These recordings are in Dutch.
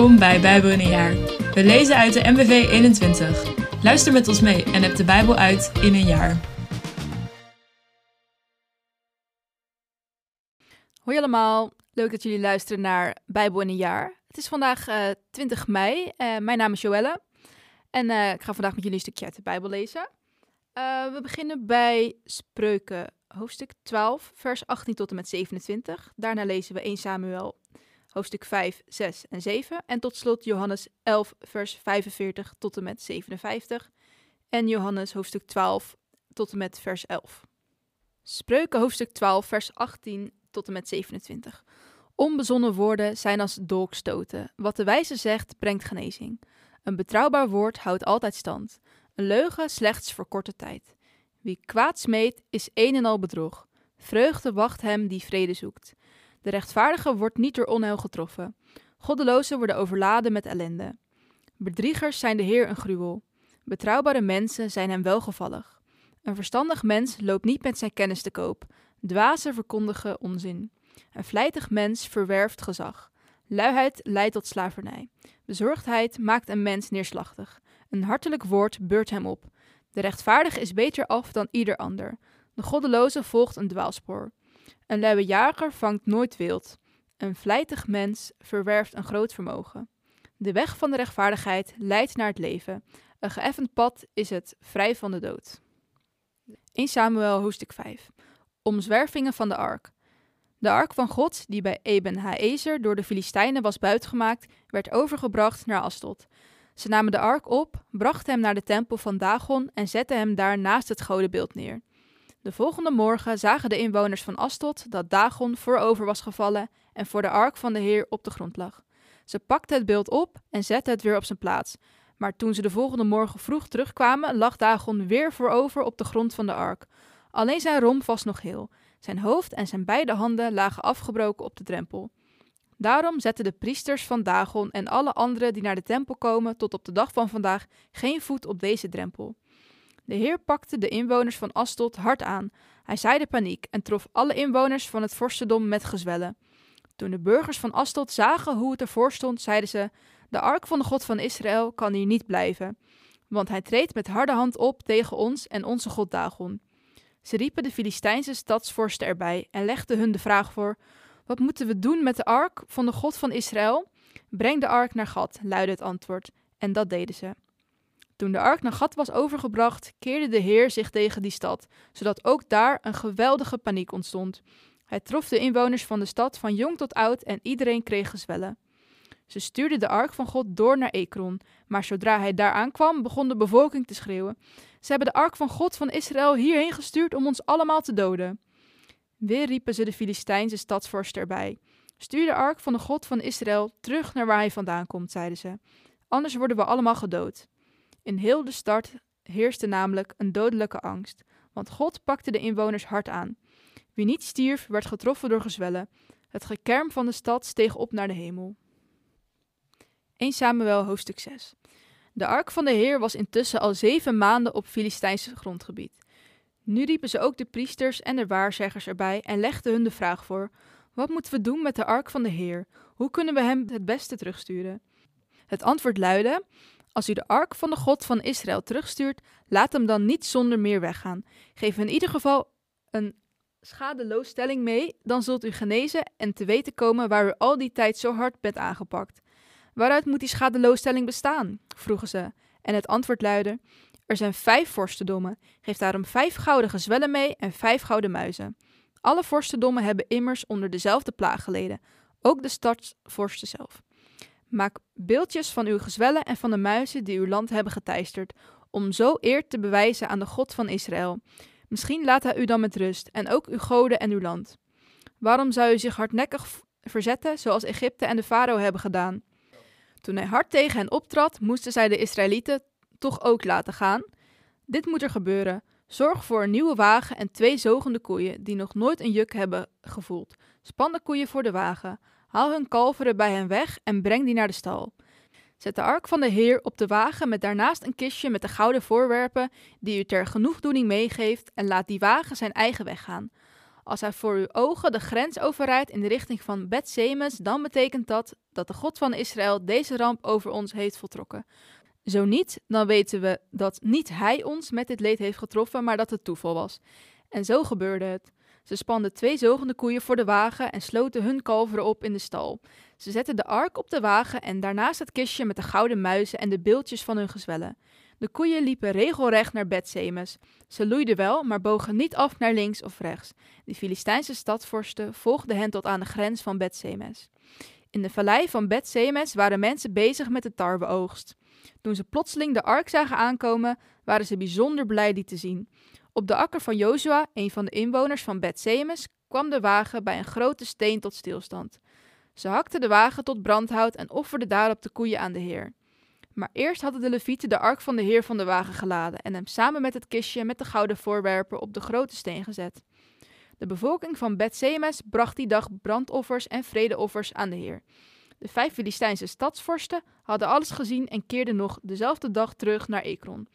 Welkom bij Bijbel in een jaar. We lezen uit de MBV 21. Luister met ons mee en heb de Bijbel uit in een jaar. Hoi allemaal, leuk dat jullie luisteren naar Bijbel in een jaar. Het is vandaag eh 20 mei, Eh, mijn naam is Joelle en eh, ik ga vandaag met jullie een stukje uit de Bijbel lezen. Eh, we beginnen bij Spreuken, hoofdstuk 12, vers 18 tot en met 27. Daarna lezen we 1 Samuel, hoofdstuk 5, 6 en 7. En tot slot Johannes 11, vers 45 tot en met 57. En Johannes hoofdstuk 12 tot en met vers 11. Spreuken hoofdstuk 12, vers 18 tot en met 27. Onbezonnen woorden zijn als dolkstoten. Wat de wijze zegt, brengt genezing. Een betrouwbaar woord houdt altijd stand. Een leugen slechts voor korte tijd. Wie kwaad smeet, is een en al bedrog. Vreugde wacht hem die vrede zoekt. De rechtvaardige wordt niet door onheil getroffen. Goddelozen worden overladen met ellende. Bedriegers zijn de Heer een gruwel. Betrouwbare mensen zijn hem welgevallig. Een verstandig mens loopt niet met zijn kennis te koop. Dwazen verkondigen onzin. Een vlijtig mens verwerft gezag. Luiheid leidt tot slavernij. Bezorgdheid maakt een mens neerslachtig. Een hartelijk woord beurt hem op. De rechtvaardige is beter af dan ieder ander. De goddeloze volgt een dwaalspoor. Een luie jager vangt nooit wild. Een vlijtig mens verwerft een groot vermogen. De weg van de rechtvaardigheid leidt naar het leven. Een geëffend pad is het vrij van de dood. 1 Samuel hoofdstuk 5 Omzwervingen van de ark. De ark van God, die bij Eben Haezer door de Filistijnen was buitgemaakt, werd overgebracht naar Astot. Ze namen de ark op, brachten hem naar de tempel van Dagon en zetten hem daar naast het godenbeeld neer. De volgende morgen zagen de inwoners van Astot dat Dagon voorover was gevallen en voor de ark van de Heer op de grond lag. Ze pakten het beeld op en zetten het weer op zijn plaats. Maar toen ze de volgende morgen vroeg terugkwamen, lag Dagon weer voorover op de grond van de ark. Alleen zijn romp was nog heel. Zijn hoofd en zijn beide handen lagen afgebroken op de drempel. Daarom zetten de priesters van Dagon en alle anderen die naar de tempel komen tot op de dag van vandaag geen voet op deze drempel. De Heer pakte de inwoners van Astot hard aan. Hij zaaide paniek en trof alle inwoners van het vorstendom met gezwellen. Toen de burgers van Astot zagen hoe het ervoor stond, zeiden ze: De ark van de God van Israël kan hier niet blijven, want hij treedt met harde hand op tegen ons en onze God Dagon. Ze riepen de Filistijnse stadsvorsten erbij en legden hun de vraag voor: Wat moeten we doen met de ark van de God van Israël? Breng de ark naar Gad, luidde het antwoord, en dat deden ze. Toen de ark naar Gad was overgebracht, keerde de Heer zich tegen die stad, zodat ook daar een geweldige paniek ontstond. Hij trof de inwoners van de stad van jong tot oud en iedereen kreeg gezwellen. Ze stuurden de ark van God door naar Ekron, maar zodra hij daar aankwam, begon de bevolking te schreeuwen: Ze hebben de ark van God van Israël hierheen gestuurd om ons allemaal te doden. Weer riepen ze de Filistijnse stadsvorst erbij. Stuur de ark van de God van Israël terug naar waar hij vandaan komt, zeiden ze. Anders worden we allemaal gedood. In heel de stad heerste namelijk een dodelijke angst, want God pakte de inwoners hard aan. Wie niet stierf, werd getroffen door gezwellen. Het gekerm van de stad steeg op naar de hemel. 1 Samuel hoofdstuk 6 De ark van de Heer was intussen al zeven maanden op Filistijnse grondgebied. Nu riepen ze ook de priesters en de waarzeggers erbij en legden hun de vraag voor: Wat moeten we doen met de ark van de Heer? Hoe kunnen we hem het beste terugsturen? Het antwoord luidde: Als u de ark van de God van Israël terugstuurt, laat hem dan niet zonder meer weggaan. Geef in ieder geval een schadeloosstelling mee, dan zult u genezen en te weten komen waar u al die tijd zo hard bent aangepakt. Waaruit moet die schadeloosstelling bestaan? vroegen ze. En het antwoord luidde: Er zijn vijf vorstendommen. Geef daarom vijf gouden gezwellen mee en vijf gouden muizen. Alle vorstendommen hebben immers onder dezelfde plaag geleden, ook de stadsvorsten zelf. Maak beeldjes van uw gezwellen en van de muizen die uw land hebben geteisterd, om zo eer te bewijzen aan de God van Israël. Misschien laat hij u dan met rust, en ook uw goden en uw land. Waarom zou u zich hardnekkig verzetten, zoals Egypte en de farao hebben gedaan? Toen hij hard tegen hen optrad, moesten zij de Israëlieten toch ook laten gaan. Dit moet er gebeuren. Zorg voor een nieuwe wagen en twee zogende koeien die nog nooit een juk hebben gevoeld. Span de koeien voor de wagen. Haal hun kalveren bij hen weg en breng die naar de stal. Zet de ark van de Heer op de wagen met daarnaast een kistje met de gouden voorwerpen die u ter genoegdoening meegeeft en laat die wagen zijn eigen weg gaan. Als hij voor uw ogen de grens overrijdt in de richting van Beth-Semes, dan betekent dat dat de God van Israël deze ramp over ons heeft voltrokken. Zo niet, dan weten we dat niet hij ons met dit leed heeft getroffen, maar dat het toeval was. En zo gebeurde het. Ze spanden twee zogende koeien voor de wagen en sloten hun kalveren op in de stal. Ze zetten de ark op de wagen en daarnaast het kistje met de gouden muizen en de beeldjes van hun gezwellen. De koeien liepen regelrecht naar Bethsemes. Ze loeiden wel, maar bogen niet af naar links of rechts. De Filistijnse stadvorsten volgden hen tot aan de grens van Bethsemes. In de vallei van Bethsemes waren mensen bezig met de tarweoogst. Toen ze plotseling de ark zagen aankomen, waren ze bijzonder blij die te zien. Op de akker van Jozua, een van de inwoners van Bethsemes, kwam de wagen bij een grote steen tot stilstand. Ze hakten de wagen tot brandhout en offerden daarop de koeien aan de Heer. Maar eerst hadden de levieten de ark van de Heer van de wagen geladen en hem samen met het kistje met de gouden voorwerpen op de grote steen gezet. De bevolking van Bethsemes bracht die dag brandoffers en vredeoffers aan de Heer. De vijf Filistijnse stadsvorsten hadden alles gezien en keerden nog dezelfde dag terug naar Ekron.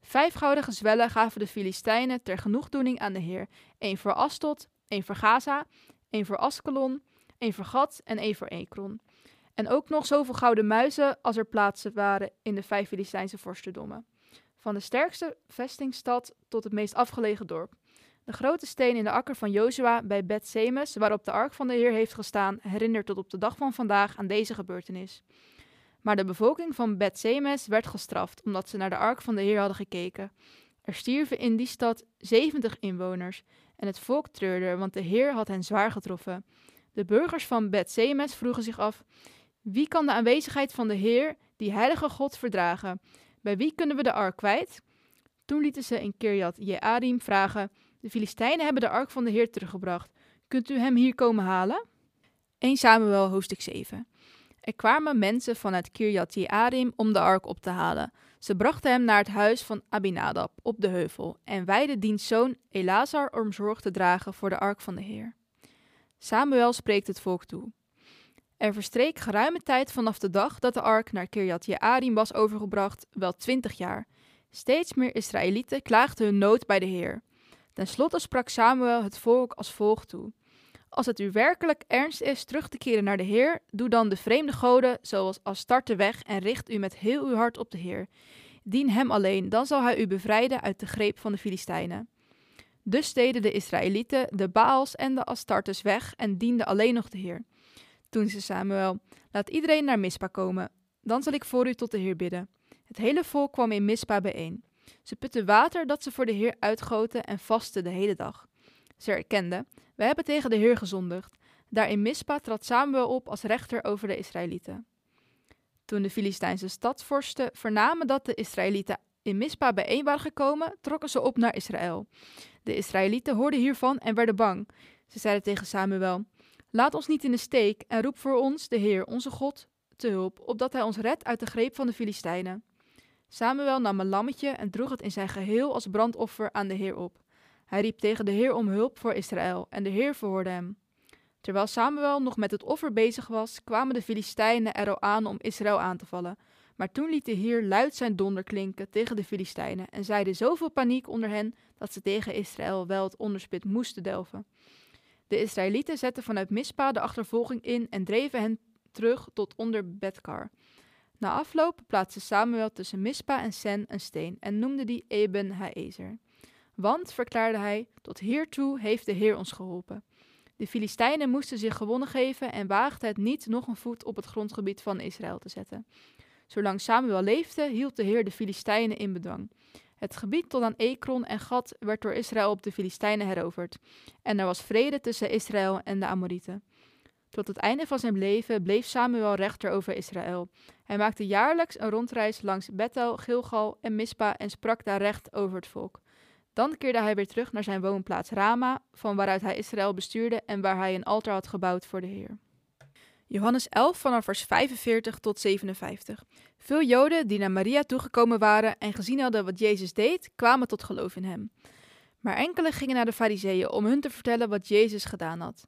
Vijf gouden gezwellen gaven de Filistijnen ter genoegdoening aan de Heer: één voor Astot, één voor Gaza, één voor Askelon, één voor Gat en één voor Ekron. En ook nog zoveel gouden muizen als er plaatsen waren in de vijf Filistijnse vorstendommen. Van de sterkste vestingstad tot het meest afgelegen dorp. De grote steen in de akker van Jozua bij Beth-Semes, waarop de ark van de Heer heeft gestaan, herinnert tot op de dag van vandaag aan deze gebeurtenis. Maar de bevolking van Beth-Semes werd gestraft omdat ze naar de ark van de Heer hadden gekeken. Er stierven in die stad zeventig inwoners en het volk treurde, want de Heer had hen zwaar getroffen. De burgers van Beth-Semes vroegen zich af: wie kan de aanwezigheid van de Heer, die heilige God, verdragen? Bij wie kunnen we de ark kwijt? Toen lieten ze in Kirjat Jearim vragen: De Filistijnen hebben de ark van de Heer teruggebracht. Kunt u hem hier komen halen? 1 Samuel hoofdstuk 7 Er kwamen mensen vanuit Kirjat Jearim om de ark op te halen. Ze brachten hem naar het huis van Abinadab op de heuvel en wijden diens zoon Elazar om zorg te dragen voor de ark van de Heer. Samuel spreekt het volk toe. Er verstreek geruime tijd vanaf de dag dat de ark naar Kirjat Jearim was overgebracht, wel twintig jaar. Steeds meer Israëlieten klaagden hun nood bij de Heer. Ten slotte sprak Samuel het volk als volgt toe. Als het u werkelijk ernst is terug te keren naar de Heer, doe dan de vreemde goden zoals Astarte weg en richt u met heel uw hart op de Heer. Dien hem alleen, dan zal hij u bevrijden uit de greep van de Filistijnen. Dus deden de Israëlieten de Baals en de Astartes weg en dienden alleen nog de Heer. Toen zei Samuel: Laat iedereen naar Mispa komen, dan zal ik voor u tot de Heer bidden. Het hele volk kwam in Mispa bijeen. Ze putten water dat ze voor de Heer uitgoten en vasten de hele dag. Ze erkenden: We hebben tegen de Heer gezondigd. Daar in Mispa trad Samuel op als rechter over de Israëlieten. Toen de Filistijnse stadsvorsten vernamen dat de Israëlieten in Mispa bijeen waren gekomen, trokken ze op naar Israël. De Israëlieten hoorden hiervan en werden bang. Ze zeiden tegen Samuel: Laat ons niet in de steek en roep voor ons de Heer, onze God, te hulp, opdat hij ons redt uit de greep van de Filistijnen. Samuel nam een lammetje en droeg het in zijn geheel als brandoffer aan de Heer op. Hij riep tegen de Heer om hulp voor Israël, en de Heer verhoorde hem. Terwijl Samuel nog met het offer bezig was, kwamen de Filistijnen er aan om Israël aan te vallen. Maar toen liet de Heer luid zijn donder klinken tegen de Filistijnen en zeide zoveel paniek onder hen dat ze tegen Israël wel het onderspit moesten delven. De Israëlieten zetten vanuit Mispa de achtervolging in en dreven hen terug tot onder Betkar. Na afloop plaatste Samuel tussen Mispa en Sen een steen en noemde die Eben Haezer. Want, verklaarde hij, tot hiertoe heeft de Heer ons geholpen. De Filistijnen moesten zich gewonnen geven en waagden het niet nog een voet op het grondgebied van Israël te zetten. Zolang Samuel leefde, hield de Heer de Filistijnen in bedwang. Het gebied tot aan Ekron en Gad werd door Israël op de Filistijnen heroverd. En er was vrede tussen Israël en de Amorieten. Tot het einde van zijn leven bleef Samuel rechter over Israël. Hij maakte jaarlijks een rondreis langs Bethel, Gilgal en Mispa en sprak daar recht over het volk. Dan keerde hij weer terug naar zijn woonplaats Rama, van waaruit hij Israël bestuurde en waar hij een altaar had gebouwd voor de Heer. Johannes 11 vanaf vers 45 tot 57. Veel Joden die naar Maria toegekomen waren en gezien hadden wat Jezus deed, kwamen tot geloof in hem. Maar enkele gingen naar de Fariseeën om hun te vertellen wat Jezus gedaan had.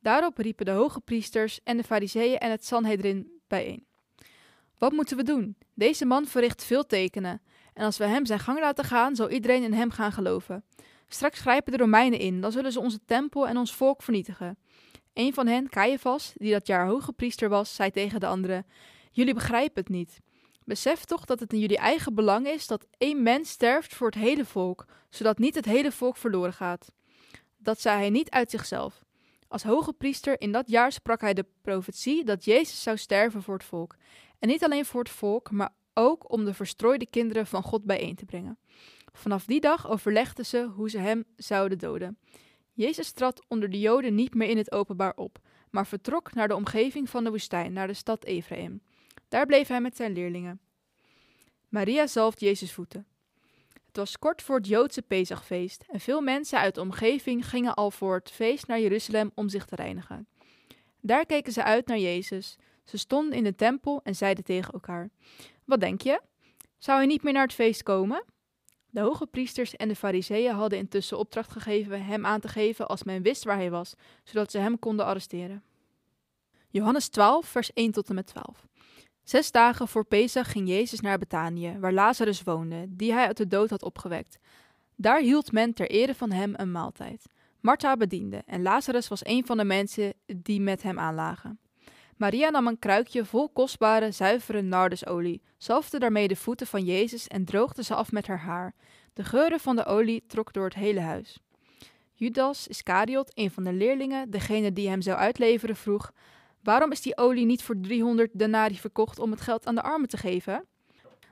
Daarop riepen de hoge priesters en de Fariseeën en het Sanhedrin bijeen. Wat moeten we doen? Deze man verricht veel tekenen. En als we hem zijn gang laten gaan, zal iedereen in hem gaan geloven. Straks grijpen de Romeinen in, dan zullen ze onze tempel en ons volk vernietigen. Een van hen, Caiaphas, die dat jaar hoge priester was, zei tegen de anderen: Jullie begrijpen het niet. Besef toch dat het in jullie eigen belang is dat één mens sterft voor het hele volk, zodat niet het hele volk verloren gaat. Dat zei hij niet uit zichzelf. Als hoge priester in dat jaar sprak hij de profetie dat Jezus zou sterven voor het volk. En niet alleen voor het volk, maar ook om de verstrooide kinderen van God bijeen te brengen. Vanaf die dag overlegden ze hoe ze hem zouden doden. Jezus trad onder de Joden niet meer in het openbaar op, maar vertrok naar de omgeving van de woestijn, naar de stad Ephraim. Daar bleef hij met zijn leerlingen. Maria zalft Jezus voeten. Het was kort voor het Joodse Pesachfeest en veel mensen uit de omgeving gingen al voor het feest naar Jeruzalem om zich te reinigen. Daar keken ze uit naar Jezus. Ze stonden in de tempel en zeiden tegen elkaar: Wat denk je? Zou hij niet meer naar het feest komen? De hoge priesters en de fariseeën hadden intussen opdracht gegeven hem aan te geven als men wist waar hij was, zodat ze hem konden arresteren. Johannes 12, vers 1 tot en met 12. Zes dagen voor Pesach ging Jezus naar Betanië, waar Lazarus woonde, die hij uit de dood had opgewekt. Daar hield men ter ere van hem een maaltijd. Martha bediende en Lazarus was een van de mensen die met hem aanlagen. Maria nam een kruikje vol kostbare, zuivere nardesolie, zalfde daarmee de voeten van Jezus en droogde ze af met haar haar. De geuren van de olie trok door het hele huis. Judas Iscariot, een van de leerlingen, degene die hem zou uitleveren, vroeg: Waarom is die olie niet voor 300 denari verkocht om het geld aan de armen te geven?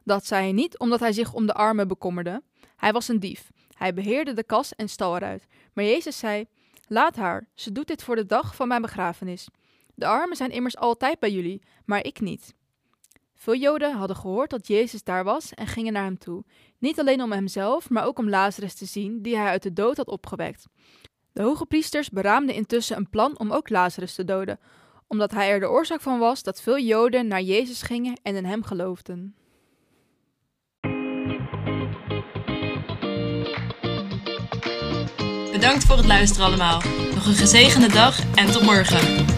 Dat zei hij niet omdat hij zich om de armen bekommerde. Hij was een dief. Hij beheerde de kas en stal eruit. Maar Jezus zei: Laat haar, ze doet dit voor de dag van mijn begrafenis. De armen zijn immers altijd bij jullie, maar ik niet. Veel Joden hadden gehoord dat Jezus daar was en gingen naar hem toe. Niet alleen om hemzelf, maar ook om Lazarus te zien, die hij uit de dood had opgewekt. De hoge priesters beraamden intussen een plan om ook Lazarus te doden, omdat hij er de oorzaak van was dat veel Joden naar Jezus gingen en in hem geloofden. Bedankt voor het luisteren allemaal. Nog een gezegende dag en tot morgen.